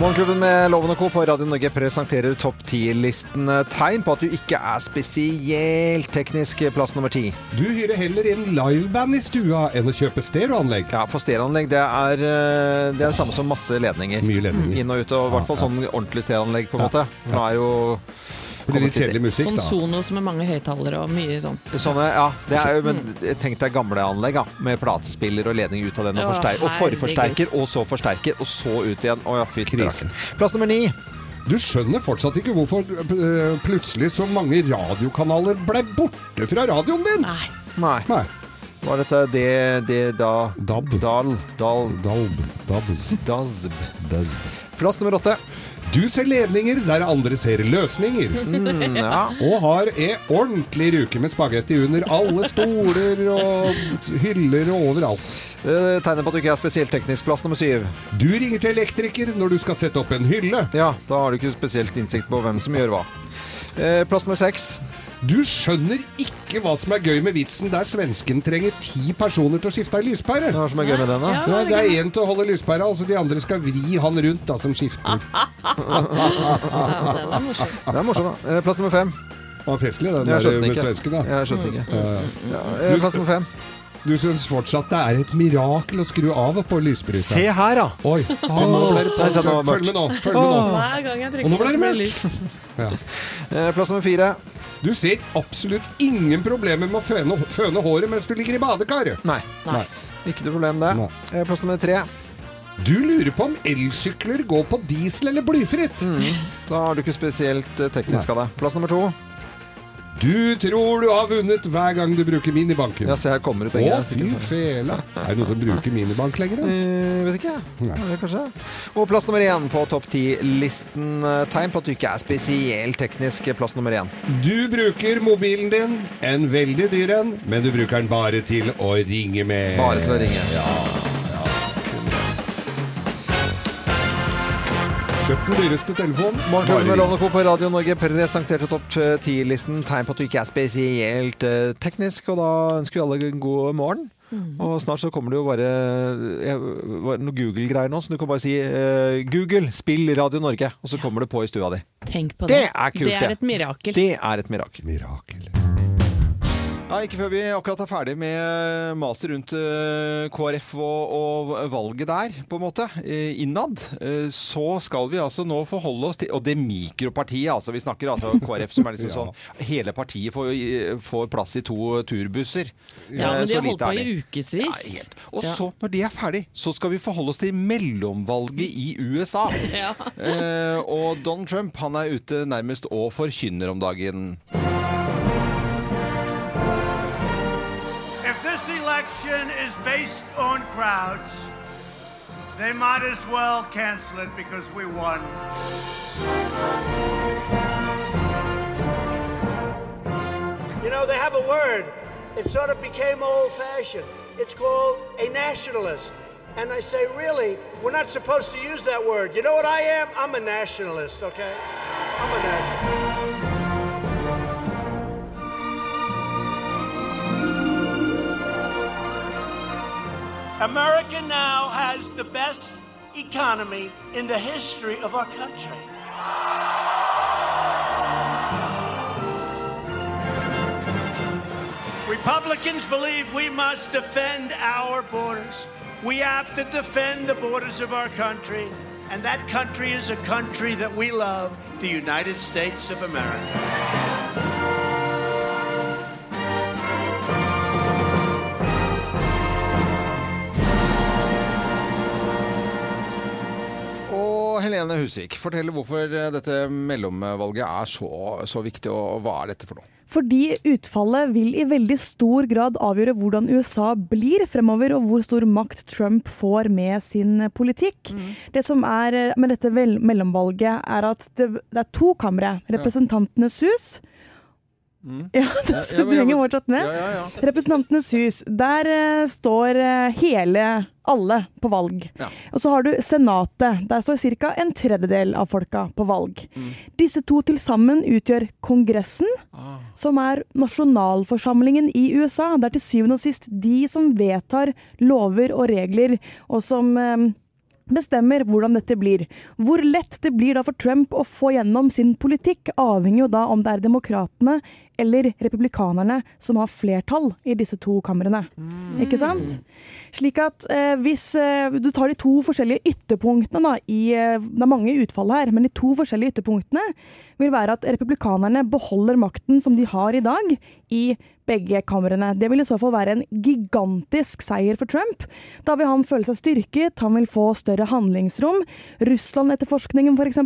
Morgenklubben med Loven og Co. på Radio Norge presenterer topp 10-listen tegn på at du ikke er spesielt teknisk plass nummer ti. Du hyrer heller inn liveband i stua enn å kjøpe stereoanlegg. Ja, for stereoanlegg det er, eh, det er det samme som masse ledninger. Mye ledninger. Inn og ut, og i hvert fall sånn ordentlig stereoanlegg, på en måte. For nå er jo litt kjedelig musikk, Sånn da. Sonos med mange høyttalere og mye sånn. Sånne, ja, det er jo, men tenk deg gamle anlegg da, med platespiller og ledning ut av den, og, Å, forster og forforsterker, og så forsterker, og så ut igjen. Å ja, fy Krise. Plass nummer ni. Du skjønner fortsatt ikke hvorfor øh, plutselig så mange radiokanaler ble borte fra radioen din. Nei. Nei. Nei. Var dette det, det, da DAB. Dal, dal, Dalb. Dabz. dazb. Dazb. Plass nummer åtte. Du ser ledninger der andre ser løsninger. Mm, ja. Og har ei ordentlig ruke med spagetti under alle stoler og hyller og overalt. Det Tegner på at du ikke er spesielt teknisk. Plass nummer syv. Du ringer til elektriker når du skal sette opp en hylle. Ja, da har du ikke spesielt innsikt på hvem som gjør hva. Eh, Plass nummer seks. Du skjønner ikke hva som er gøy med vitsen der svensken trenger ti personer til å skifte ei lyspære. Hva som er gøy med den, da? Ja. Det er én til å holde lyspæra, altså de andre skal vri han rundt da, som skifter. Ja, den er morsom. Det er morsomt, da. Eh, Plass nummer fem. Det var festlig, den Jeg der med svensken. da. Jeg skjønte ikke. Ja, ja. Ja, eh, plass nummer fem. Du syns fortsatt det er et mirakel å skru av på Se her, da! Oi, se nå ble det på. Nei, se, nå Følg med nå. følg med nå. Hver gang jeg Og nå ble det mørkt. lys. Ja. Eh, Plass nummer fire. Du ser absolutt ingen problemer med å føne, føne håret mens du ligger i badekaret. Nei. Nei. Ikke noe problem, det. Nei. Eh, Plass nummer tre. Du lurer på om elsykler går på diesel eller blyfritt. Da har du ikke spesielt eh, teknisk av det. Plass nummer to. Du tror du har vunnet hver gang du bruker minibanken. Ja, se her kommer det Å, fy fela. Er det noen som bruker minibank lenger? Eh, vet ikke. Nei. Ja, kanskje. Og plass nummer én på topp ti-listen. Tegn på at du ikke er spesielt teknisk. Plass nummer én. Du bruker mobilen din, en veldig dyr en, men du bruker den bare til å ringe med. Bare til å ringe. Kjøpt den dyreste telefonen. Morgenklubben med Lovende Co. på Radio Norge presenterte topp ti-listen. Tegn på at du ikke er spesielt eh, teknisk. Og da ønsker vi alle en god morgen. Og snart så kommer det jo bare eh, noe Google-greier nå, så du kan bare si uh, Google, spill Radio Norge, og så kommer det på i stua di. Tenk på Det det. er kult, Det er det. et mirakel. Det er et mirakel. Mirakel. Ja, Ikke før vi akkurat er ferdig med maset rundt eh, KrF og, og valget der, på en måte, eh, innad, eh, så skal vi altså nå forholde oss til Og det mikropartiet, altså. Vi snakker altså KrF som er liksom Ja. sånn Hele partiet får, får plass i to turbusser. Ja, Eh, men de har holdt på i ukevis. Ja, helt. Og Ja. så, når de er ferdig, så skal vi forholde oss til mellomvalget i USA. Ja. Eh, og Donald Trump han er ute nærmest og forkynner om dagen. Based on crowds, they might as well cancel it because we won. You know, they have a word. It sort of became old fashioned. It's called a nationalist. And I say, really, we're not supposed to use that word. You know what I am? I'm a nationalist, okay? I'm a nationalist. America now has the best economy in the history of our country. Republicans believe we must defend our borders. We have to defend the borders of our country. And that country is a country that we love, the United States of America. Helene Husvik, fortell hvorfor eh, dette mellomvalget er så, så viktig, og hva er dette for noe? Fordi utfallet vil i veldig stor grad avgjøre hvordan USA blir fremover, og hvor stor makt Trump får med sin politikk. Det som er eh, med dette mellomvalget, er at det, det er to kamre. Representantenes hus. Ja, det, Ja, så ja. Ja, ja, ja. Representantenes hus. Der uh, står uh, hele, alle på valg. Ja. Og så har du Senatet. Der står ca. en tredjedel av folka på valg. Mm. Disse to til sammen utgjør Kongressen, Ah. som er nasjonalforsamlingen i USA. Det er til syvende og sist de som vedtar lover og regler, og som eh, bestemmer hvordan dette blir. Hvor lett det blir da for Trump å få gjennom sin politikk, avhenger jo da om det er demokratene eller republikanerne som har flertall i disse to kamrene. Ikke sant? Slik at eh, hvis eh, du tar de to forskjellige ytterpunktene da, i, eh, Det er mange utfall her, men de to forskjellige ytterpunktene vil være at republikanerne beholder makten som de har i dag, i begge kamrene. Det vil i så fall være en gigantisk seier for Trump. Da vil han føle seg styrket, han vil få større handlingsrom. Russland-etterforskningen f.eks.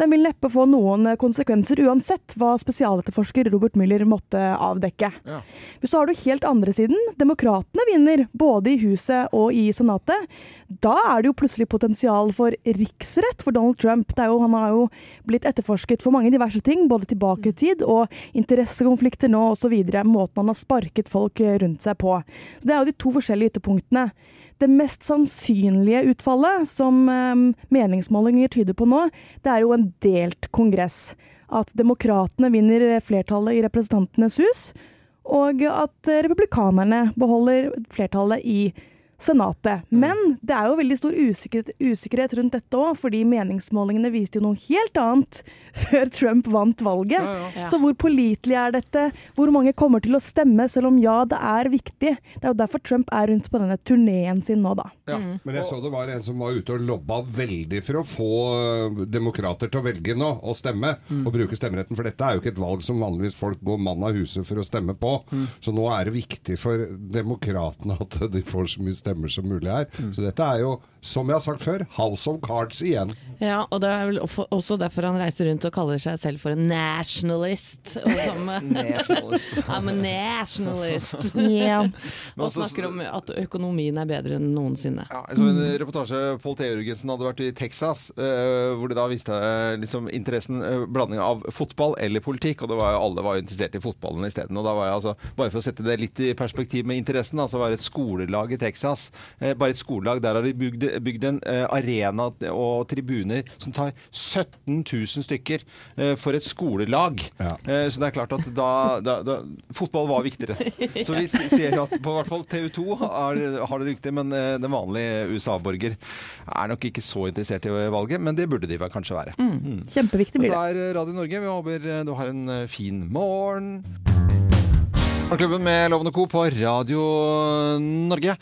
Den vil neppe få noen konsekvenser uansett hva spesialetterforsker Robert Mueller måtte avdekke. Ja. Så har du helt andre siden. Demokratene vinner både i Huset og i Senatet. Da er det jo plutselig potensial for riksrett for Donald Trump. Det er jo, han har jo blitt etterforsket for mange diverse ting, både tilbake i tid og interessekonflikter nå osv. Måten han har sparket folk rundt seg på. Så Det er jo de to forskjellige ytterpunktene. Det mest sannsynlige utfallet, som eh, meningsmålinger tyder på nå, det er jo en delt kongress. At demokratene vinner flertallet i Representantenes hus, og at eh, republikanerne beholder flertallet i Senatet. Men det er jo veldig stor usikkerhet, usikkerhet rundt dette òg, fordi meningsmålingene viste jo noe helt annet før Trump vant valget. Ja. Så hvor pålitelig er dette? Hvor mange kommer til å stemme, selv om ja, det er viktig? Det er jo derfor Trump er rundt på denne turneen sin nå, da. Ja. Men jeg så det var en som var ute og lobba veldig for å få øh, demokrater til å velge nå, og stemme, og bruke stemmeretten. For dette er jo ikke et valg som vanligvis folk går mann av huset for å stemme på. Så nå er det viktig for demokratene at de får så mye stemmer som mulig her. Så dette er jo, som jeg har sagt før, House of Cards igjen. Ja, og det er vel også- derfor han reiser rundt og kaller seg selv for en nationalist. Og som, Nationalist. I'm a nationalist. Yeah. Og snakker om at økonomien er bedre enn noensinne. Ja, jeg så en reportasje Pål T. Jørgensen hadde vært i Texas, uh, hvor det da viste uh, liksom, interessen uh, blanding av fotball eller politikk. Og det var jo, alle var interessert i fotballen isteden. Og da var jeg altså, bare for å sette det litt i perspektiv med interessen, altså var det et skolelag i Texas. Bare et skolelag. Der har de bygd, bygd en eh, arena og tribuner som tar 17 000 stykker eh, for et skolelag. Ja. Eh, så det er klart at da, da, da Fotball var viktigere. Så vi ser at på hvert fall TV 2 har, har det riktig, men den vanlige USA-borger er nok ikke så interessert i valget, men det burde de vel kanskje være. Mm. Kjempeviktig blir det. det. er Radio Norge. Vi håper du har en fin morgen. Morgenklubben med Lovende Co. på Radio Norge.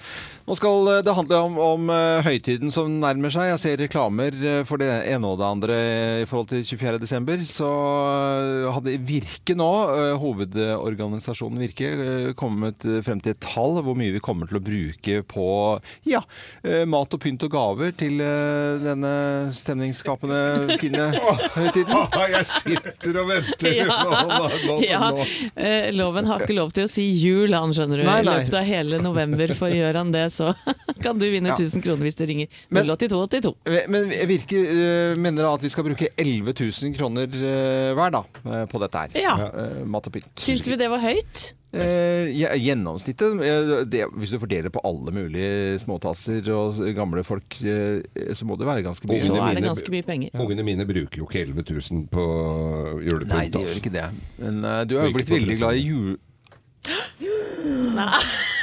Nå skal det handle om, om eh, høytiden som nærmer seg. Jeg ser reklamer eh, for det ene og det andre i forhold til 24. desember. Så eh, hadde Virke nå, eh, hovedorganisasjonen Virke, eh, kommet frem til et tall hvor mye vi kommer til å bruke på ja, eh, mat og pynt og gaver til eh, denne stemningsskapende, fine høytiden. Jeg sitter og venter! Ja. Ja, eh, loven har ikke lov til å si jul, han skjønner du. Nei, I nei. løpet av hele november, for gjør han det, så kan du vinne 1000 kroner hvis du ringer Men- 08282. Men Virke eh, mener da at vi skal bruke 11 000 kroner eh, hver da, eh, på dette her. Ja. Eh, mat og pynt. Syns vi det var høyt? Eh, ja, gjennomsnittet, eh, det, hvis du fordeler på alle mulige småtasser og gamle folk, eh, så må det være ganske mye. Så er det ganske mye penger. Ungene mine bruker jo ikke 11 000 på julepynt. Nei, de gjør altså. ikke det. Men eh, du har jo blitt veldig glad i jul...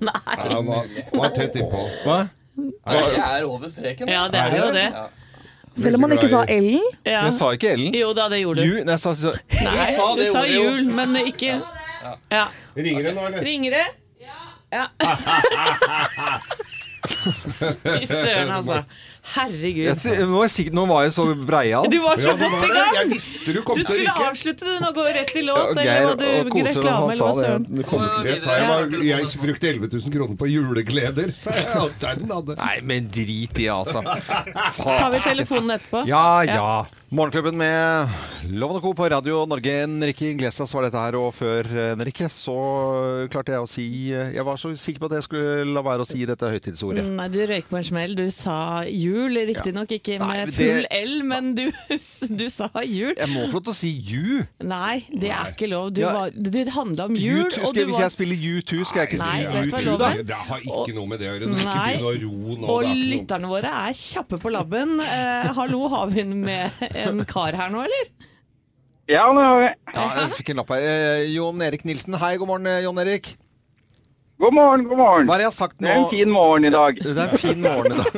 Ja, han var, var tett innpå. Hva? Det er over streken. Ja, det er jo det. Selv om han ikke sa Ellen. Ja. Jeg sa ikke Ellen. Jo da, det gjorde du. Ju, nei, jeg sa, så, Nei, sa du sa jul, men ikke Ja. Ringer det nå, eller? Ringer det? Ja. Fy søren, altså. Herregud. jeg, nå, er jeg nå var jeg så breial. Du var så Ja, godt i gang! Jeg visste du kom Du til å skulle avslutte den nå, gå rett i låt, Ja, eller Geir var du og reklame, han eller sa hva det. søren? Det kommer det, sa jeg. Var, jeg brukte 11 000 kroner på julegleder, sa jeg. Den hadde. Nei, men drit i, altså. Tar vi telefonen etterpå? Ja, ja. Morgenklubben med Loven og Co. på Radio Norge. Enrique Iglesias var dette her, og før Enrique så klarte jeg å si Jeg var så sikker på at jeg skulle la være å si dette høytidsordet. Nei, du røyk på en smell. Du sa jul, riktignok ikke Nei, med full L, men du, du sa jul. Jeg må få lov til å si you. Nei, det er ikke lov. Du Ja. var, det handla om jul, U2, og skal, du hvis var jeg spiller U2, skal jeg ikke Nei, si U2, da? Det, det har ikke noe med det å gjøre. Nei. ikke å ro nå. Og det er lytterne våre er kjappe på labben. Eh, hallo, har vi en med en kar her nå, eller? Ja, det har vi. Ja, jeg fikk en lapp her. Eh, Jon Erik Nilsen. Hei, god morgen, eh, Jon Erik. God morgen, god morgen. Hva er det jeg har sagt nå? Det er en fin morgen i dag. Det er en fin morgen i dag.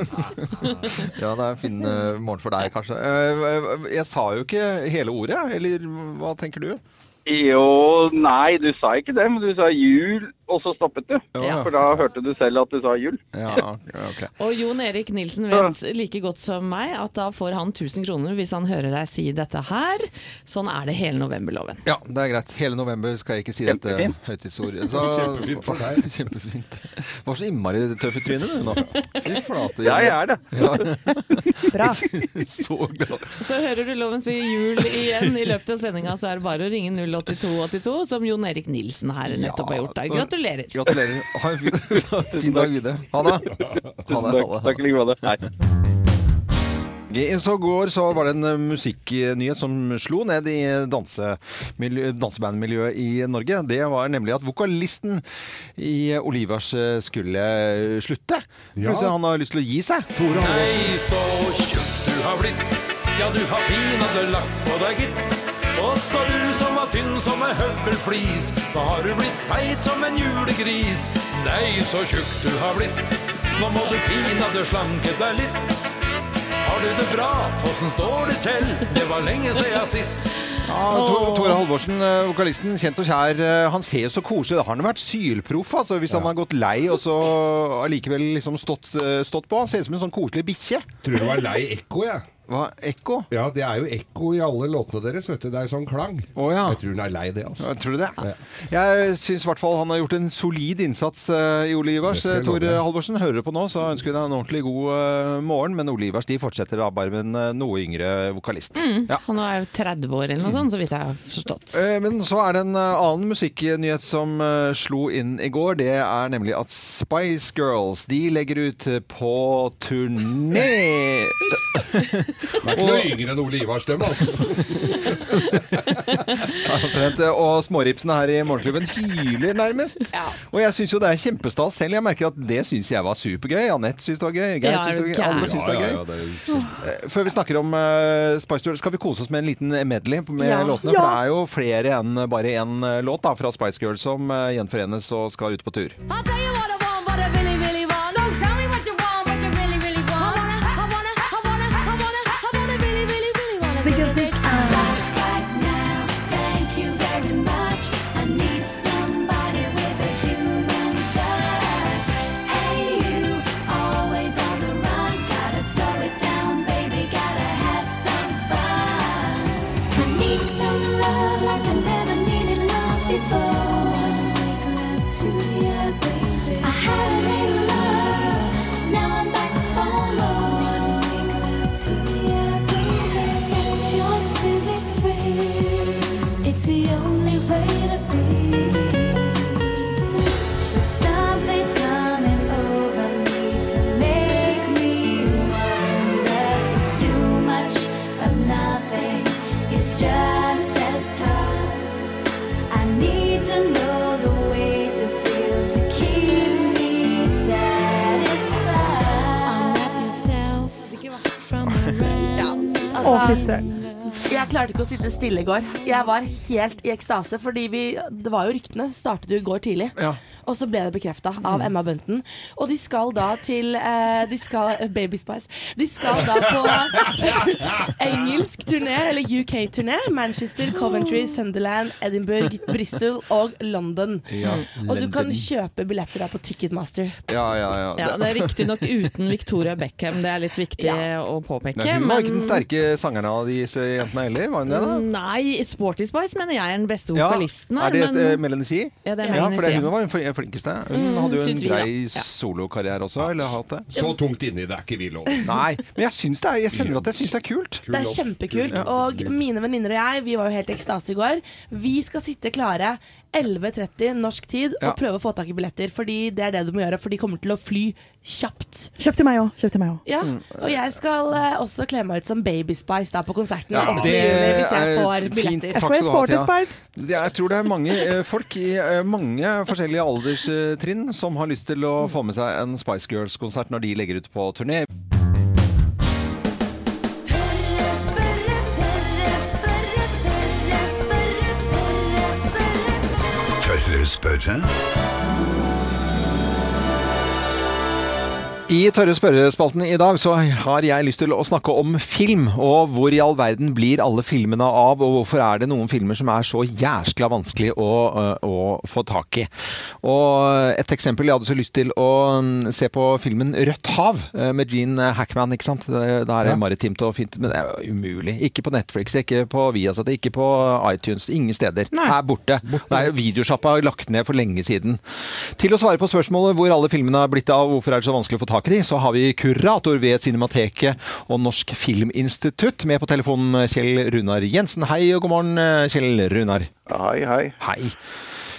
ja, det er en fin eh, morgen for deg, kanskje. Eh, jeg sa jo ikke hele ordet, eller hva tenker du? Jo, nei, du sa ikke det, men du sa jul, og så stoppet du. Ja. For da hørte du selv at du sa jul. Ja, okay. Og Jon Erik Nilsen vet like godt som meg at da får han 1000 kroner hvis han hører deg si dette her. Sånn er det hele novemberloven. Ja, det er greit. Hele november skal jeg ikke si dette Kjempefint. høytidsordet. Så- Kjempefint for deg. Kjempefint. Var så innmari tøff i trynet du nå. Fy flate. Ja, jeg er det. Bra. Så glad. Så hører du loven si jul igjen i løpet av sendinga, så er det bare å ringe 08282, som Jon Erik Nilsen her nettopp har gjort. Da. Gratulerer. Gratulerer. Ha en fin, fin dag videre. Ha det. Ha det. Takk, i like måte. Hei. I så går så var det en eh, musikknyhet som slo ned i dansebandmiljøet i Norge. Det var nemlig at vokalisten i Olivers eh, skulle slutte. Ja. Han har lyst til å gi seg. Nei, så tjukk du har blitt. Ja, du har pinadø lagt på deg, gitt. Og så du som var tynn som ei høvelflis. Nå har du blitt feit som en julegris. Nei, så tjukk du har blitt. Nå må du pinadø slanke deg litt. Har du det bra? Åssen står det til? Det var lenge siden sist. Ja, Tore Halvorsen, eh, vokalisten, kjent og kjær, eh, han ser jo så koselig ut. Har han vært sylproff, altså, hvis han har gått lei og så allikevel liksom stått, eh, stått på? Han ser ut som en sånn koselig bikkje. Tror du var lei ekko, jeg. Hva? Ekko? Ja, det er jo ekko i alle låtene deres, vet du. Det er sånn klang. Oh, ja. Jeg tror hun er lei det, altså. Jeg Tror du det? Jeg syns i hvert fall han har gjort en solid innsats uh, i Ole Ivars. Jeg Tor. Halvorsen hører du på nå, så ønsker vi deg en ordentlig god uh, morgen. Men Ole Ivars de fortsetter da bare med en uh, noe yngre vokalist. Ja. Han er jo 30 år eller noe sånt, så vidt jeg har forstått. Eh, Men så er det en eh, annen musikknyhet som eh, slo inn i går. Det er nemlig at Spice Girls de legger ut eh, på turné. Det er ikke noe yngre enn Ole Ivar Støm, altså. Eh, Og småripsene her i Morgenklubben hyler nærmest. Ja. Og jeg syns jo det er kjempestas selv. Jeg merker at det syns jeg var supergøy. Anette syns det var gøy. Geir Ja, syns det var gøy. Alle syns det er gøy. er Eh, Før vi snakker om uh, Spice Girls, skal vi kose oss med en liten medley med Ja. låtene? For det er jo flere enn bare én låt da, fra Spice Girls som uh, gjenforenes og skal ut på tur. I'll tell you what I ikke å sitte stille i går. Jeg var helt i ekstase, fordi vi, det var jo ryktene startet jo i går tidlig. Ja. Og så ble det bekrefta av Emma Bunton. Og de skal da til eh, De skal Baby Spice. De skal da på engelsk turné, eller UK-turné. Manchester, Coventry, Sunderland, Edinburgh, Bristol og London. Ja, Og du kan kjøpe billetter da på Ticketmaster. Ja, ja, ja. Ja, det er riktignok uten Victoria Beckham, det er litt viktig å påpeke. Nei, hun var ikke den sterke sangeren av disse jentene heller, var hun det? da? Nei, Sporty Spice mener jeg er den beste Ja, vokalisten er det men- eh, Melanie C? Ja, det er Ja, Melanie for det, C, hun var fl- flinkeste. Hun Mm, hadde jo en grei ja. Solokarriere også, eller hatt det. Så tungt inni det er ikke vi lov. Nei, men jeg syns det er, jeg kjenner at jeg syns det er kult. Det er kjempekult. Og mine venninner og jeg, vi var jo helt i ekstase i går. Vi skal sitte klare 11.30 norsk tid Ja. og prøve å få tak i billetter. Fordi det er det du må gjøre, for de kommer til å fly kjapt. Kjøp til meg òg. Kjøp til meg òg. Ja, Og jeg skal uh, også kle meg ut som Baby Spice da på konserten. Ja, det hvis jeg er fint. Takk skal du ha, Thea. Jeg tror det er mange uh, folk i uh, mange forskjellige alderstrinn som har lyst til å få med seg en Spice Girls-konsert når de legger ut på turné. Ruimtespeuter? I tørre spørrespalten i dag så har jeg lyst til å snakke om film, og hvor i all verden blir alle filmene av, og hvorfor er det noen filmer som er så jæskla vanskelig å, øh, å få tak i. Og et eksempel, jeg hadde så lyst til å mm, se på filmen Rødt hav øh, med Gene Hackman, ikke sant? Det, er Ja. maritimt og fint, men det er umulig. Ikke på Netflix, ikke på Viasat, ikke på iTunes, ingen steder. Er borte. Det er videosjappa lagt ned for lenge siden. Til å svare på spørsmålet hvor alle filmene har blitt av, hvorfor er det så vanskelig å få tak i de, så har vi kurator ved Cinemateket og Norsk Filminstitutt med på telefonen Kjell Runar Jensen. Hei og god morgen, Kjell Runar. Hei, hei. Hei.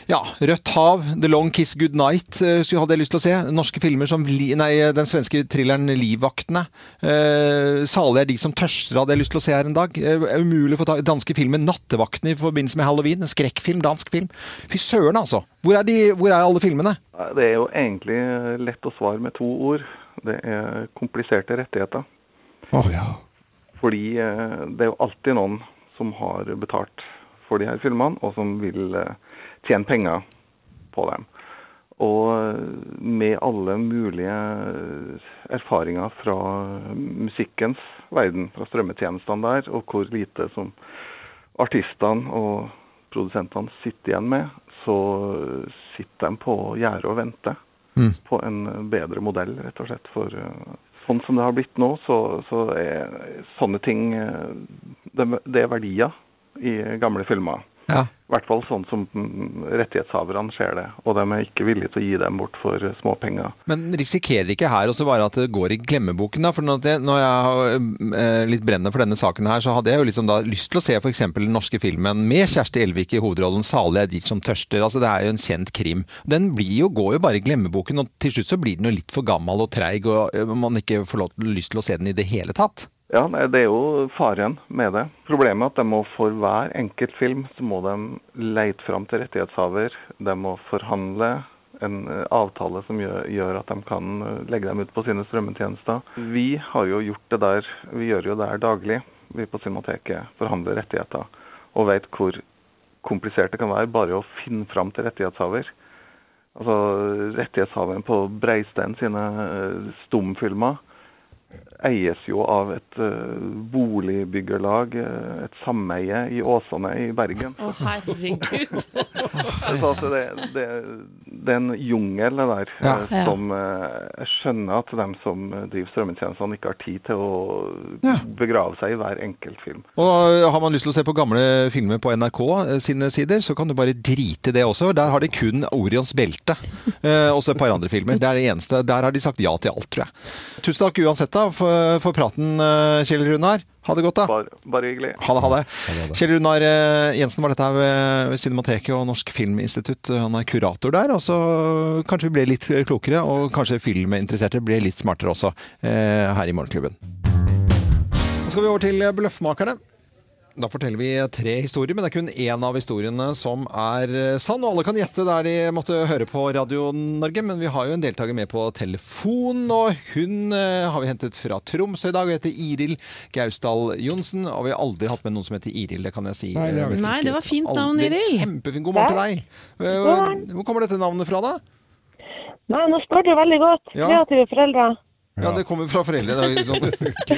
Ja, Rødt hav, The Long Kiss Goodnight eh, så hadde jeg lyst til å se. Norske filmer som Nei, den svenske thrilleren Livvaktene. Eh, Salig er de som tørster hadde jeg lyst til å se her en dag. Eh, umulig å få ta Danske filmen 'Nattevaktene' i forbindelse med halloween. En skrekkfilm, dansk film. Fy søren, altså. Hvor er, de, hvor er alle filmene? Det er jo egentlig lett å svare med to ord. Det er kompliserte rettigheter. Fordi eh, det er jo alltid noen som har betalt for de her filmene, og som vil eh, tjene penger på dem. Og med alle mulige erfaringer fra musikkens verden, fra strømmetjenestene der, og hvor lite som artistene og produsentene sitter igjen med, så sitter de på gjerdet og venter Mm. på en bedre modell, rett og slett. For eh, sånn som det har blitt nå, så, så er sånne ting eh, det, det er verdier i gamle filmer. Ja. I hvert fall sånn som mm, rettighetshaverne ser det. Og de er ikke villige til å gi dem bort for eh, småpenger. Men risikerer ikke her også bare at det går i glemmeboken? da? For når jeg, har eh, litt brennende for denne saken her, så hadde jeg jo liksom da lyst til å se f.eks. den norske filmen med Kjersti Elvik i hovedrollen 'Salig er dit som tørster'. Altså Det er jo en kjent krim. Den blir jo, går jo bare i glemmeboken, og til slutt så blir den jo litt for gammel og treig, og eh, man ikke får lyst til å se den i det hele tatt. Ja, nei, det er jo faren med det. Problemet er at de må for hver enkelt film så må de leite fram til rettighetshaver. De må forhandle en eh, avtale som gjør, gjør at de kan eh, legge dem ut på sine strømmetjenester. Vi har jo gjort det der, vi gjør jo det her daglig. Vi på Cinemateket forhandler rettigheter og vet hvor komplisert det kan være bare å finne fram til rettighetshaver. Altså, Rettighetshaveren på Breistein sine eh, stumfilmer eies jo av et boligbyggelag, boligbyggerlag, eh, et sameie i Åsane i Bergen. Å, herregud. Så at det, det, det er en jungel det der, Ja. eh, som eh, jeg skjønner at dem som driver strømmetjenestene ikke har tid til å begrave seg i hver enkelt film. Og har man lyst til å se på gamle filmer på NRK eh, sine sider, så kan du bare drite i det også. Der har de kun Orions belte. Eh, også et par andre filmer. Det er det eneste. Der har de sagt ja til alt, tror jeg. Tusen takk uansett da for, for praten, eh, Kjell Runar. Ha det godt, da. Bare, bare hyggelig. Ha det, ha det. Kjell Runar eh, Jensen var dette her ved ved Cinemateket og Norsk Filminstitutt. Han er kurator der, og så kanskje vi ble litt klokere, og kanskje filminteresserte ble litt smartere også eh, her i Morgenklubben. Nå skal vi over til Bløffmakerne. Da forteller vi tre historier, men det er kun én av historiene som er eh, sann. Og alle kan gjette der de måtte høre på Radio Norge, men vi har jo en deltaker med på telefon. Og hun eh, har vi hentet fra Tromsø i dag og heter Iril Gausdal Johnsen. Og vi har aldri hatt med noen som heter Iril, det kan jeg si. Nei, det eh, Nei, det var fint navn. Iril. Kjempefint. God morgen til deg. Hvor kommer dette navnet fra, da? Nei, nå spør du veldig godt. Ja. Kreative foreldre. Ja, det kommer fra foreldre. Det sånn.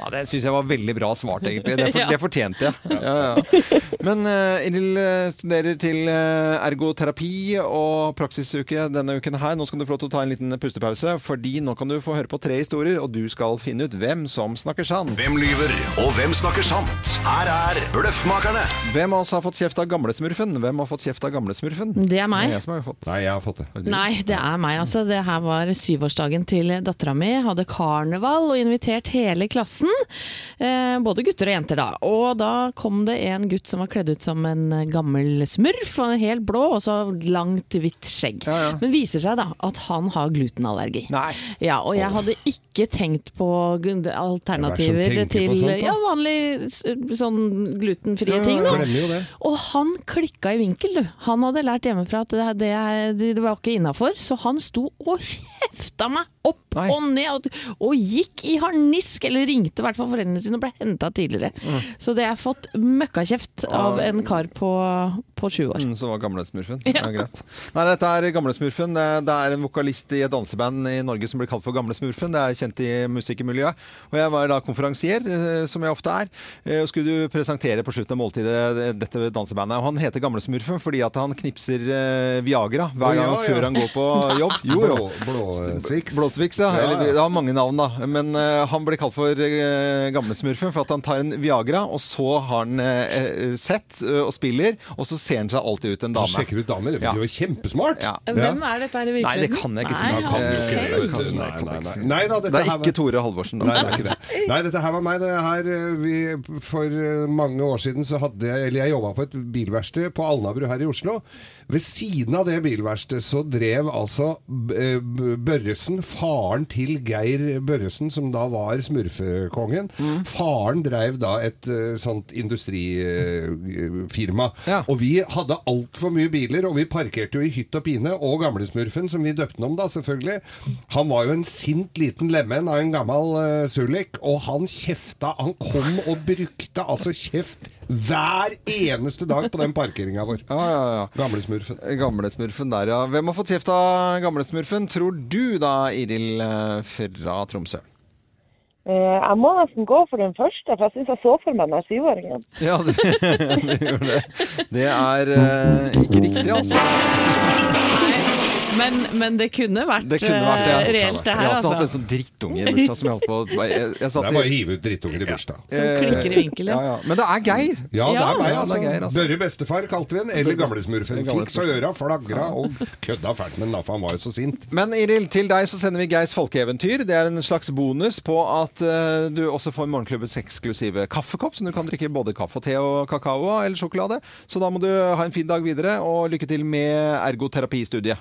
Ja, Det syns jeg var veldig bra svart, egentlig. Det, for, Ja. det fortjente jeg. Ja, ja. Men uh, Inil eh, studerer til eh, ergoterapi og praksisuke denne uken her. Nå skal du få lov til å ta en liten pustepause, fordi nå kan du få høre på tre historier, og du skal finne ut hvem som snakker sant. Hvem lyver, og hvem snakker sant? Her er Bløffmakerne. Hvem av oss har fått kjeft av gamlesmurfen? Hvem har fått kjeft av gamlesmurfen? Det er meg. Det er jeg som har fått. Nei, jeg har fått det. Nei, det er meg. altså. Det her var syvårsdagen til dattera mi. Hadde karneval og invitert hele klassen. Eh, både gutter og jenter, da. Og da kom det en gutt som var kledd ut som en gammel smurf. og Helt blå og så langt, hvitt skjegg. Ja, ja. Men viser seg da at han har glutenallergi. Nei. Ja, og jeg hadde ikke tenkt på alternativer er tenker til sånt, ja, vanlig sånn glutenfrie Ja, ting. da. Og han klikka i vinkel, du. Han hadde lært hjemmefra at det, det, det var ikke innafor, så han sto og kjefta meg opp og ned, og, og gikk i harnisk, eller ringte i hvert fall foreldrene sine og ble henta tidligere. Mm. Så det er fått møkkakjeft av en kar på, på sju år. Mm, som var Gamlesmurfen. Ja. greit. Nei, dette er Gamlesmurfen. Det det er en vokalist i et danseband i Norge som blir kalt for Gamlesmurfen. Det er kjent i musikkmiljøet. Og jeg var da konferansier, eh, som jeg ofte er. Eh, Og skulle du presentere på slutten av måltidet eh, dette dansebandet. Og han heter Gamlesmurfen fordi at han knipser Viagra hver Å, ja, gang ja. før han går på jobb. Jo, jo. Blå- Blåsviks. Blåsviks, ja. Ja, Eller, det har mange navn, da. Men uh, han ble kalt for uh, Gamlesmurfen for at han tar en Viagra, og så har han uh, sett uh, og spiller, og så ser han seg alltid ut en dame. Så sjekker ut damer. Det er jo kjempesmart. Ja. Hvem er dette her i Nei, det virkeligheten? kan jeg ikke si. Nei, Kan ikke det? Kan- Nei, nei, kan jeg ikke si. nei. Da, Det er ikke Tore Halvorsen. Nei, det er ikke det. Nei, dette her var meg. Det her, eh, vi, for eh, mange år siden så hadde jeg Eller jeg jobba på et bilverksted på Alnabru her i Oslo. Ved siden av det bilverkstedet så drev altså eh, Børresen, faren til Geir Børresen, som da var smurfekongen Faren drev da et uh, sånt industrifirma. Og vi hadde altfor mye biler, og vi parkerte jo i hytt og pine. Og Gamlesmurfen, som vi døpte ham om da, selvfølgelig. Han var jo en sint liten lemen av en gammel uh, Sulik, og han kjefta Han kom og brukte altså kjeft hver eneste dag på den parkeringa vår. Gamlesmurfen. Gamlesmurfen der, ja. Hvem har fått kjeft av Gamlesmurfen, tror du da, Iril eh, fra Tromsø? Eh, Jeg må nesten gå for den første, for jeg syns jeg så for meg den syvåringen. Ja, det, det. Det er eh, ikke riktig, altså. Men, men det kunne vært, Det kunne vært det. eh, reelt, det Jeg har også hatt en altså. sånn drittunge i bursdag som jeg holdt på jeg, jeg, jeg satt Det er bare å hive ut drittunger i bursdag. Som klikker i vinkelen. Ja, ja. Men det er Geir. Ja, det er meg, altså. Geir, altså. Børre bestefar kalte vi den, eller Gamlesmurfen. Fikk så øra flagra og kødda fælt med den, for han var jo så sint. Men Iril, til deg så sender vi Geirs folkeeventyr. Det er en slags bonus på at uh, du også får morgenklubbens eksklusive kaffekopp, som du kan drikke både kaffe og te og kakao eller sjokolade. Så da må du ha en fin dag videre, og lykke til med ergoterapistudiet.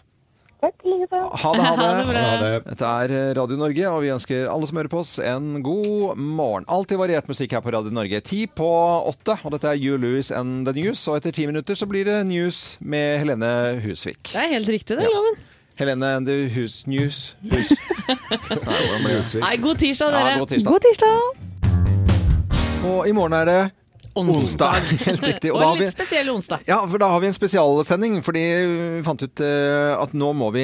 Takk i like måte. Ha det, ha det. Ha det. Ha det. Dette er Radio Norge, og vi ønsker alle som hører på oss en god morgen. Alltid variert musikk her på Radio Norge. Ti på åtte, og dette er You Louis and the News. Og etter ti minutter så blir det News med Helene Husvik. Det er helt riktig, det, Loven. Helene and the Hus News. Hus. Nei? Nei, god tirsdag, Ja, dere. god tirsdag. God tirsdag! Og i morgen er det Onsdag. Helt riktig. Og og en har vi- litt spesiell onsdag. Ja, for da har vi en spesialsending, fordi vi fant ut eh, at nå må vi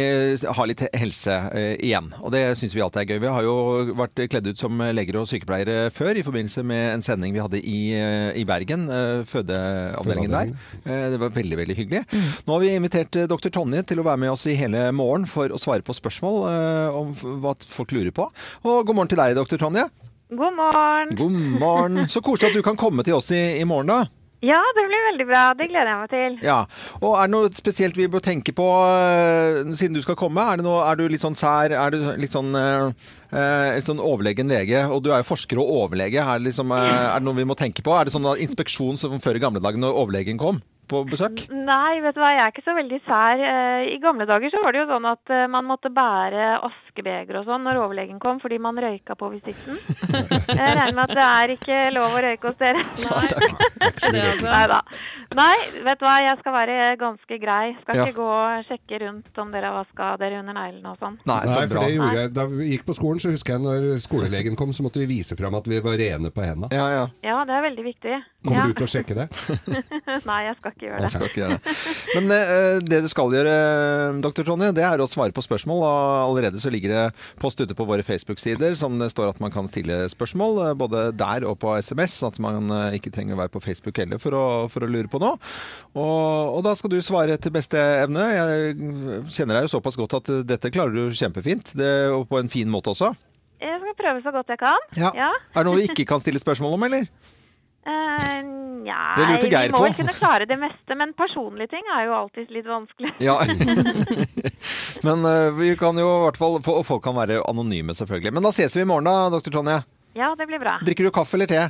ha litt helse eh, igjen. Og det syns vi alltid er gøy. Vi har jo vært kledd ut som leger og sykepleiere før i forbindelse med en sending vi hadde i, eh, i Bergen, fødeavdelingen der. Det var veldig, veldig hyggelig. Nå har vi invitert dr. Tonje til å være med oss i hele morgen for å svare på spørsmål om hva folk lurer på. Og god morgen til deg, dr. Tonje. God morgen. God morgen. Så koselig at du kan komme til oss i, i morgen, da. Ja, det blir veldig bra. Det gleder jeg meg til. Ja, og Er det noe spesielt vi bør tenke på eh, siden du skal komme? Er, det noe, er du litt sånn sær? Er du litt sånn eh, sånn overlegen lege? Og du er jo forsker og overlege. Er det, liksom, eh, er det noe vi må tenke på? Er det sånn inspeksjon som før i gamle dager når overlegen kom på besøk? Nei, vet du hva, jeg er ikke så veldig sær. Eh, I gamle dager så var det jo sånn at eh, man måtte bære askebeger og sånn når overlegen kom, fordi man røyka på visitten. Jeg regner med at det er ikke lov å røyke hos dere. Nei. Nei da. Nei, vet du hva, jeg skal være ganske grei. Skal Ja. ikke gå og sjekke rundt om dere har vaska dere under neglene og sånn. Nei, for det gjorde jeg. Da vi gikk på skolen, så husker jeg når skolelegen kom, så måtte vi vise fram at vi var rene på hendene. Ja, ja. Ja, det er veldig viktig. Kommer ja. du til å sjekke det? Nei, jeg skal ikke gjøre Jeg det. skal ikke gjøre det. Men uh, det du skal gjøre, dr. Tonje, det er å svare på spørsmål. Og allerede så ligger det post ute på våre Facebook-sider som det står at man kan stille spørsmål, eh, både der og på SMS, sånn at man eh, ikke trenger å være på Facebook heller for å, for å lure på noe. Og, og da skal du svare etter beste evne. Jeg kjenner deg jo såpass godt at eh, dette klarer du kjempefint, det, og på en fin måte også. Jeg skal prøve så godt jeg kan. Ja. Er det noe vi ikke kan stille spørsmål om, eller? Uh, Geir vi må vel kunne klare det meste, men personlige ting er jo alltid litt vanskelig. Ja. Men uh, vi kan jo i hvert fall Og folk kan være anonyme, selvfølgelig. Men da ses vi i morgen, da, dr. Tonje. Ja, det blir bra. Drikker du kaffe eller te?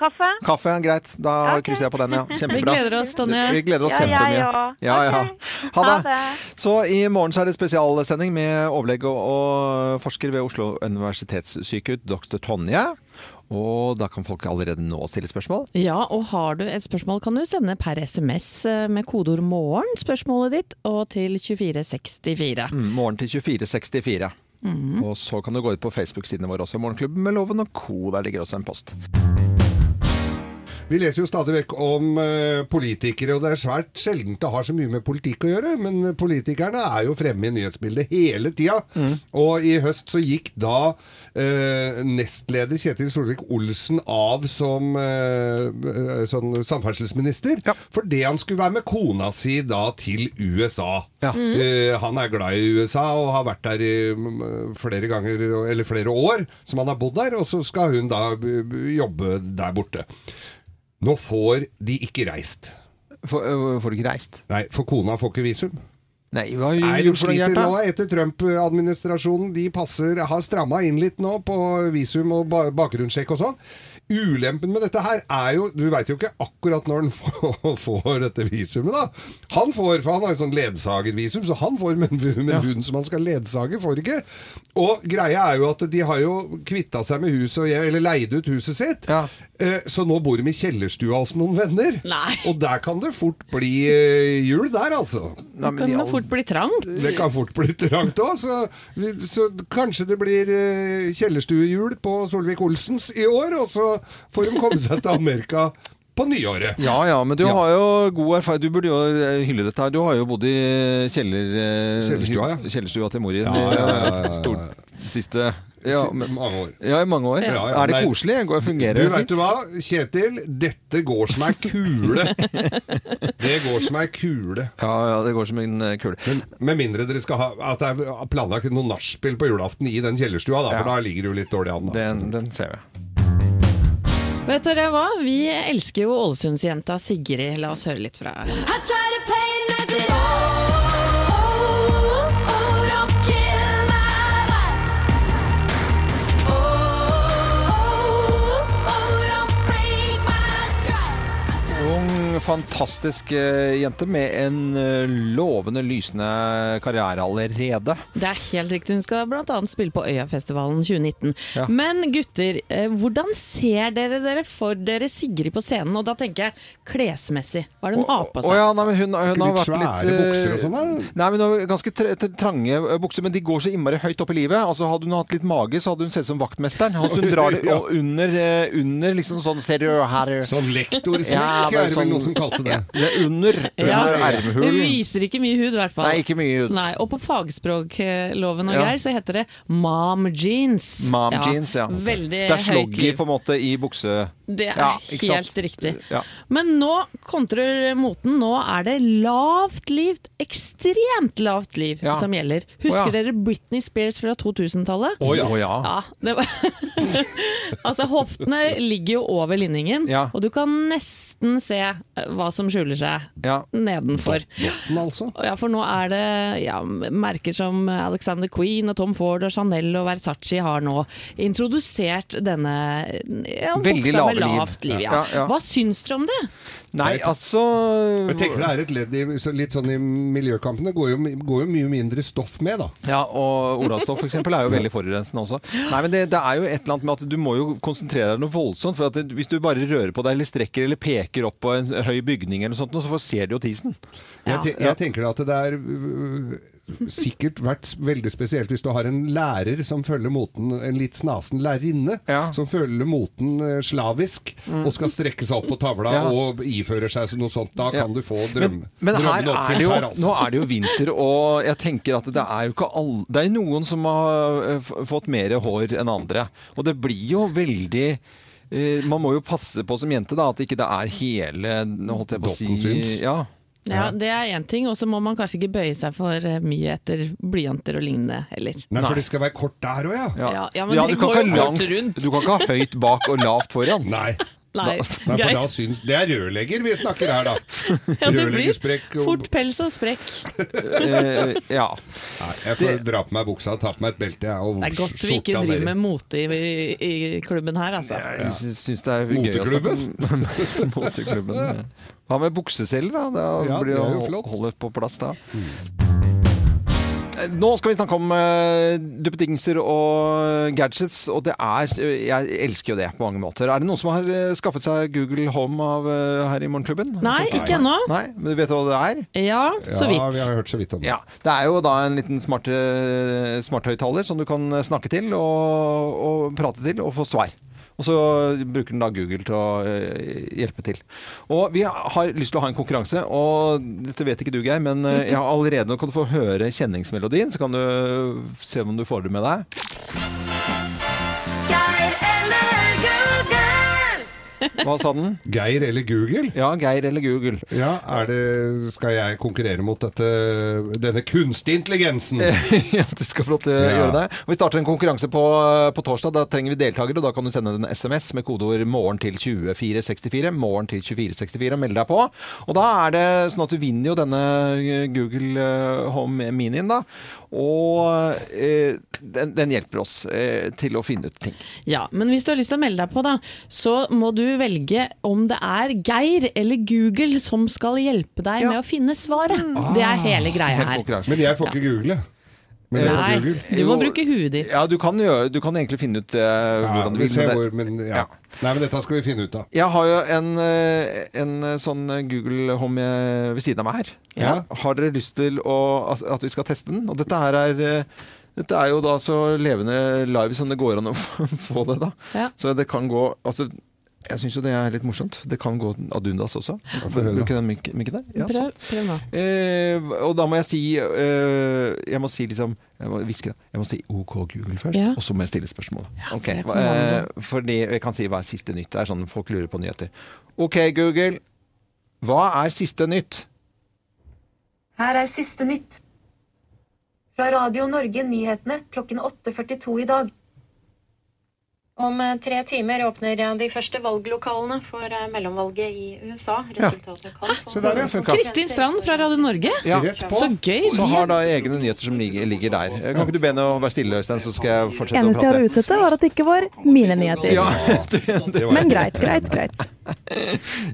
Kaffe? Kaffe, greit. Da krysser jeg på den, ja. Kjempebra. Vi gleder oss, Tonje. Vi gleder oss Ja, kjempemye. Ja, ja. Ha Ha det. det. Så i morgen så er det spesialsending med overlege og, og forsker ved Oslo universitetssykehus, dr. Tonje. Og da kan folk allerede nå stille spørsmål. Ja, og har du et spørsmål kan du sende per SMS eh, med kodeord 'morgen' spørsmålet ditt, og til 2464. Mm, morgen til 2464. Mm. Og så kan du gå ut på Facebook-sidene våre også, Morgenklubben med Loven og co. Der ligger også en post. Vi leser jo stadig vekk om uh, politikere, og det er svært sjelden det har så mye med politikk å gjøre. Men politikerne er jo fremme i nyhetsbildet hele tida. Og i høst så gikk da uh, nestleder Kjetil Solvik-Olsen av som uh, sånn samferdselsminister. Fordi han skulle være med kona si da til USA. Eh, han er glad i USA og har vært der i mm, flere ganger, eller flere år som han har bodd der. Og så skal hun da jobbe der borte. Nå får de ikke reist. Får, øh, får de ikke reist? Nei, for kona får ikke visum. Nei, hva har Nei, de sliter nå etter Trump-administrasjonen. De passer, har stramma inn litt nå på visum og ba bakgrunnssjekk og sånn. Ulempen med dette her er jo Du veit jo ikke akkurat når han får, får dette visumet, da. Han får, for han har jo sånn ledsagervisum, så han får, men, men hun som han skal ledsage, får ikke. Og greia er jo at de har jo kvitta seg med huset, eller leid ut huset sitt. Eh, Så nå bor de i kjellerstua hos noen venner. Nei. Og der kan det fort bli eh, jul der, altså. Det kan jo fort bli trangt. Det kan fort bli trangt òg, så, så kanskje det blir eh, kjellerstuejul på Solvik-Olsens i år, og så får de komme seg til Amerika på nyåret. Ja, ja, men du har jo god erfaring. Du burde jo eh, hylle dette her. Du har jo bodd i kjeller... eh, Kjellerstua, ja. Kjellerstua til mor din. Ja, ja, ja, ja, ja. Stort, siste... Ja, men, mange år. Ja, i mange år. Ja, ja, er det nei. koselig? Går, fungerer Du det vet du hva, Kjetil, dette går som ei kule. Det går som ei kule. Ja, ja, det går som en eh, kule. Men med mindre dere skal ha at det er planlagt noe nachspiel på julaften i den kjellerstua, da, for da ligger du litt dårlig an. Da. Den, den ser vi. Vet dere hva? Vi elsker jo Ålesundsjenta Sigrid. La oss høre litt fra henne. Ung, fantastisk eh, jente med en eh, lovende, lysende karriere allerede. Det er helt riktig. Hun skal bl.a. spille på Øyafestivalen 2019. Ja. Men gutter, eh, hvordan ser dere dere for dere Sigrid på scenen? Og da tenker jeg klesmessig. Hva er det hun har på Å seg? ja, nei, men hun, hun har vært litt svære bukser og sånn. Nei, men hun har ganske tra tra- trange bukser, men de går så innmari høyt opp i livet. Altså Hadde hun hatt litt mage, så hadde hun sett ut som vaktmesteren. Altså, hun drar det under, under liksom sånn Ser du her Sånn lektorsmekk Ja, er det som kalte det. Ja, under, Ja, under det ermehulen. viser ikke mye hud, i hvert fall. Nei, ikke mye hud. Nei, og på fagspråkloven og Ja. greier så heter det mom jeans. Mom jeans, ja. Veldig Det er sloggy på en måte i bukse... Det er Ja, ikke sant? helt riktig. Ja. Men nå kontrer moten. Nå er det lavt liv, ekstremt lavt liv, Ja. som gjelder. Husker ja. dere Britney Spears fra 2000-tallet? Å ja. Å ja. Ja, det var altså, hoftene ligger jo over linningen, Ja. og du kan nesten se eh, hva som skjuler seg Ja. nedenfor. Botten, altså. Ja, for nå er det ja, merker som Alexander Queen og Tom Ford og Chanel og Versace har nå introdusert denne ja, Veldig buksa med liv. lavt liv. Ja. Ja, ja. Hva syns dere om det? Nei, altså Jeg tenker det er et ledd i litt sånn i miljøkampen. Det går jo, går jo mye mindre stoff med, da. Ja, og Olavsstoff eksempel er jo veldig forurensende også. Nei, men det, det er jo et eller annet med at du må jo konsentrere deg noe voldsomt. For at det, hvis du bare rører på deg eller strekker eller peker opp på en høy bygning eller noe sånt, så får- ser du jo tisen. Jeg, te jeg tenker at det er øh, sikkert vært veldig spesielt hvis du har en lærer som følger moten, en litt snasen lærerinne, som følger moten slavisk slavisk og skal strekke seg opp på tavla Ja. og ifører seg noe sånt. Da Ja. kan du få drøm, Men, men her drømmene er oppfylt her, altså. nå er det jo vinter, og jeg tenker at det er jo ikke alle Det er noen som har eh, fått mer hår enn andre. Og det blir jo veldig eh, Man må jo passe på som jente da, at ikke det er hele holdt jeg på å si, Doppelsyns. ja. Ja, Det er én ting, og så må man kanskje ikke bøye seg for eh, mye etter blyanter og lignende heller. Nei, for det skal være kort der òg, ja. Ja, ja, men Ja, det går jo kort langt, rundt. du kan ikke ha høyt bak og lavt foran. Nei. Nei, Nei, for da syns Det er rørlegger vi snakker her, da. Ja, det blir fort pels og sprekk. uh, ja. Nei, jeg får dra på meg buksa og ta på meg et belte, jeg. Og Det er godt vi ikke driver med mote i, i, i klubben her, altså. Jeg syns det er gøy å snakke om Moteklubben. ja. Hva med bukseseler, da? Det Ja, blir det er jo flott. holder på plass da. Nå skal vi snakke om uh, duppedingser og gadgets, og det er Jeg elsker jo det på mange måter. Er det noen som har eh, skaffet seg Google Home av, uh, her i Morgenklubben? Nei, ikke ennå. Nei, men Vet du hva det er? Ja, så vidt. Ja, vi har hørt så vidt om det. Ja, Det er jo da en liten smart, eh, smarthøyttaler som du kan snakke til og, og prate til og få svar. Og så bruker den da Google til å eh, hjelpe til. Og vi har lyst til å ha en konkurranse, og dette vet ikke du, Geir, men eh, jeg har allerede nå kan du få høre kjenningsmelodien, så kan du se om du får det med deg. Hva sa den? Geir eller Google? Ja, Geir eller Google. Ja, er det, Skal jeg konkurrere mot dette, denne kunstige intelligensen? ja, du skal få lov til å Ja. gjøre det. Og vi starter en konkurranse på, på torsdag. Da trenger vi deltakere, og da kan du sende en SMS med kodeord 'morgen til 2464'. Morgen til 2464 og melde deg på. Og da er det sånn at du vinner jo denne Google eh, Home Minien, da. Og eh, den, den hjelper oss eh, til å finne ut ting. Ja, men hvis du har lyst til å melde deg på, da, så må du velge om det er Geir eller Google som skal hjelpe deg med å finne svaret. Det er hele greia her. Men jeg får ikke google. Men Nei, du må bruke huet ditt. Ja, du kan, gjøre, du kan egentlig finne ut eh, hvordan du vil. men det- hvor, men, ja. Nei, men dette skal vi finne ut av. Jeg har jo en, eh, en sånn Google Home eh, ved siden av meg her. Ja. Har dere lyst til å, at vi skal teste den? Og dette her er eh, dette er jo da så levende live som det går an å få det, da. Ja. Så det kan gå Altså, jeg syns jo det er litt morsomt. Det kan gå ad undas også. Bruke den mik mikken der. Ja, Prøv, sånn. prøv nå. Eh, og da må jeg si eh, Jeg må si liksom Jeg må hviske. Jeg må si OK Google først, Ja. og så må jeg stille spørsmål. Ok, hva- kommando. eh, fordi jeg kan si hva er siste nytt. Det er sånn folk lurer på nyheter. OK, Google. Hva er siste nytt? Her er siste nytt. Fra Radio Norge Nyhetene klokken 8.42 i dag. Om eh, tre timer åpner eh, de første valglokalene for eh, mellomvalget i USA. Resultatet kan få der, ja. Kristin Strand fra Radio Norge. Ja. Så gøy. Så har da egne nyheter som ligger, ligger der. Kan ikke du be henne å være stille, Øystein, så skal jeg fortsette å prate? Eneste jeg har å utsette, var at det ikke var mine nyheter. Ja, det, det var- Men greit, greit, greit.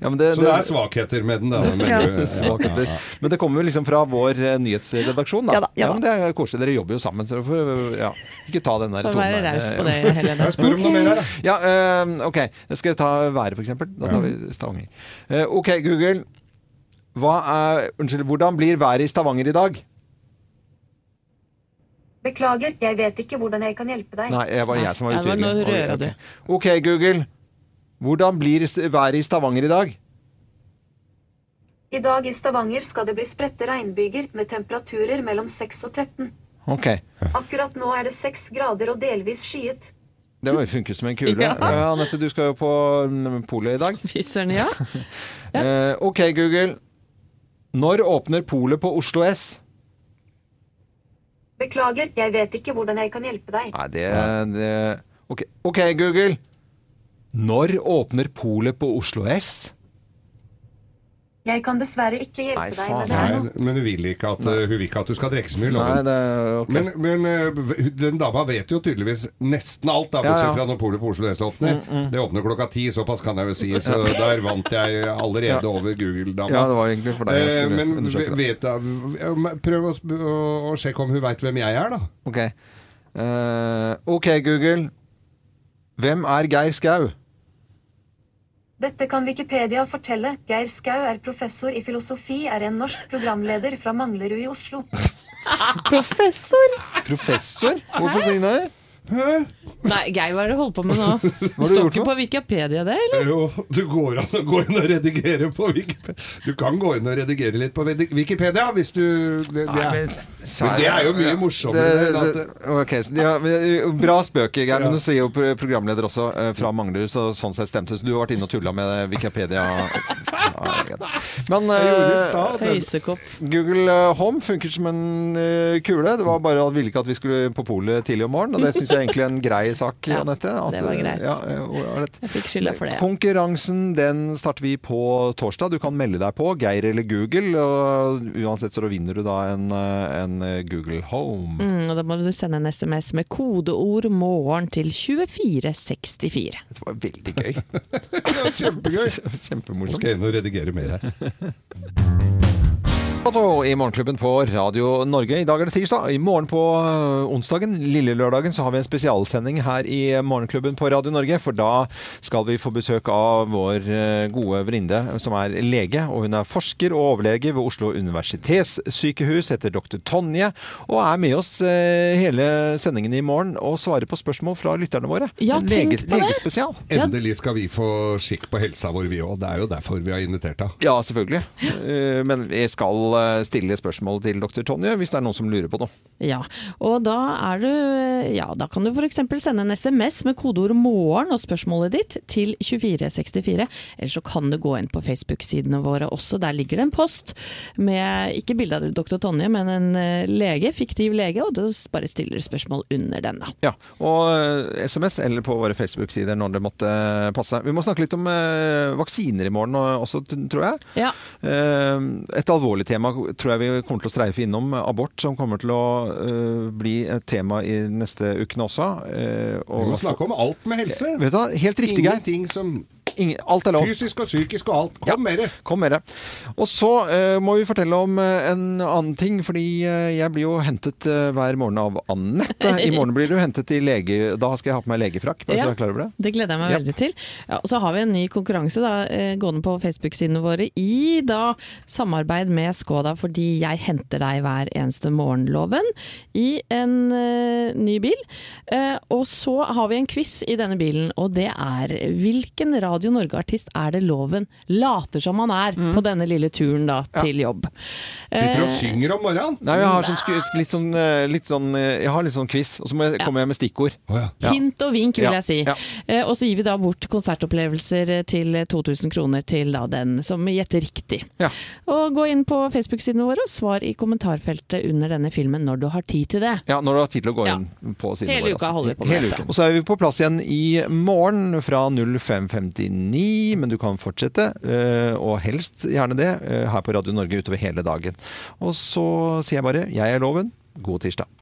Ja, men det, Så det er svakheter med den, da. Men, Ja. Svakheter. Men det kommer jo liksom fra vår eh, nyhetsredaksjon, da. Ja da, ja da. men det er koselig. Dere jobber jo sammen, så for, ja, ikke ta den der tonen. raus på det, Helene. Jeg spør om noe mer her, da. Ja, eh, ok. Skal vi ta været, eksempel? Da tar vi Stavanger. Uh, ok, Google. Hva er, unnskyld, hvordan blir været i Stavanger i dag? Beklager, jeg vet ikke hvordan jeg kan hjelpe deg. Nei, det var jeg som var Ja, det var utydelig. noe røra Ok. Ok, Google. Hvordan blir været i Stavanger i dag? I dag i Stavanger skal det bli spredte regnbyger med temperaturer mellom 6 og 13. Ok. Akkurat nå er det 6 grader og delvis skyet. Det var- funker som en kule. Ja. Anette, du skal jo på mm, polet i dag. Fy søren, ja. Eh, ok, Google. Når åpner polet på Oslo S? Beklager, jeg vet ikke hvordan jeg kan hjelpe deg. Nei, det, det ok. ok, Google. Når åpner polet på Oslo S? Jeg kan dessverre ikke hjelpe Nei, deg med det. Nei, men hun vil, ikke at, hun vil ikke at du skal drikke så mye. Nei, det okay. Men, men eh, den dama vet jo tydeligvis nesten alt, da, bortsett ja. fra når polet på Oslo S åpner. Mm, mm. Det åpner klokka ti, såpass kan jeg jo si. Så der vant jeg allerede Ja. over Google-dama. Ja, det var egentlig for deg jeg Eh, skulle Men undersøke vet, da- prøv å, å, å sjekke om hun veit hvem jeg er, da. Ok. uh, ok, Google. Hvem er Geir Skau? Dette kan Wikipedia fortelle. Geir Skau er professor i filosofi, er en norsk programleder fra Manglerud i Oslo. Professor! Professor? Hvorfor sier han det? Nei, Geir, hva er det du holder på med nå? du Står gjort ikke på Wikipedia det, eller? Jo, du går an å gå inn og redigere på Wikipedia. Du kan gå inn og redigere litt på Wikipedia hvis du Det, det, Nei, men- men det er jo mye Ja, morsommere det- det- okay, men, Bra spøk, Geir. Men du sier jo programleder også eh, fra Manglerud, så sånn sett stemte det. Så du har vært inne og tulla med Wikipedia. Ja, vet. Men Høysekopp. Google eh, Home funker som en kule. Det var bare at ville ikke at vi skulle på polet tidlig om morgenen. Og det syns jeg egentlig er en grei sak, Ja, Anette. det var eh, greit. Ja, eh. Jeg fikk skylda for det. Konkurransen den starter vi på torsdag. Du kan melde deg på, Geir eller Google. Og uansett så vinner du da en, eh, en Google Home. Mm, og da må du sende en SMS med kodeord 'morgen' til 2464. Det var veldig gøy. Kjempegøy. Nå Kjempemorsomt. skal jeg inn og redigere mer her. I Morgenklubben på Radio Norge. I dag er det tirsdag. I morgen på øh, onsdagen, lille lørdagen, så har vi en spesialsending her i Morgenklubben på Radio Norge. For da skal vi få besøk av vår øh, gode venninne som er lege. Og hun er forsker og overlege ved Oslo universitetssykehus, heter dr. Tonje. Og er med oss øh, hele sendingen i morgen og svarer på spørsmål fra lytterne våre. Ja, En lege, legespesial. Endelig skal vi få skikk på helsa vår, vi òg. Det er jo derfor vi har invitert deg. Ja, selvfølgelig. Eh, Men vi skal eh, stille spørsmål til dr. Tonje hvis det er noen som lurer på noe. Ja, og da er du Ja, da kan du f.eks. sende en SMS med kodeord 'morgen' og spørsmålet ditt til 2464. Eller så kan du gå inn på Facebook-sidene våre også. Der ligger det en post med ikke bilde av dr. Tonje, men en eh, lege, fiktiv lege, og du bare stiller spørsmål under den, da. Ja, og eh, SMS eller på våre Facebook-sider når det måtte passe. Vi må snakke litt om eh, vaksiner i morgen også, tror jeg. Ja. Eh, et alvorlig tema tror jeg vi kommer til å streife innom. Abort, som kommer til å uh, bli et tema i neste ukene også. Eh, Vi må snakke om alt med helse. Vet du Helt riktig, Geir. Ingenting som Ingen, alt er lov. Fysisk og psykisk og alt. Kom med det! Kom med. Og så uh, må vi fortelle om uh, en annen ting, fordi uh, jeg blir jo hentet hver morgen av Anette. I morgen blir du hentet i lege... Da skal jeg ha på meg legefrakk, bare så Ja. du er klar over det. Det gleder jeg meg Ja. veldig til. Ja, og så har vi en ny konkurranse da, gående på Facebook-sidene våre i da samarbeid med Skoda, fordi jeg henter deg hver eneste morgenloven i en ny bil. Eh, og så har vi en quiz i denne bilen, og det er hvilken Radio Norge-artist er det loven later som han er på denne lille turen da til jobb? Sitter og Eh, synger om morgenen. Nei, jeg har sånn, litt sånn, eh, litt sånn eh, Jeg har litt sånn quiz, og så må jeg, kommer jeg med stikkord. Ja. Hint og vink, vil Ja, jeg si. ja. Eh, og så gir vi da bort konsertopplevelser til 2000 kroner til da den som gjetter riktig. Og gå inn på Facebook-sidene våre og svar i kommentarfeltet under denne filmen når du har tid til det. Ja, når du har tid til å gå Ja. inn på sidene Hele uka holder vi på med dette. Og så er vi på plass igjen i morgen fra 05.59, men du kan fortsette, eh, og helst gjerne det, eh, her på Radio Norge utover hele dagen. Og så sier jeg bare, jeg er loven, god tirsdag.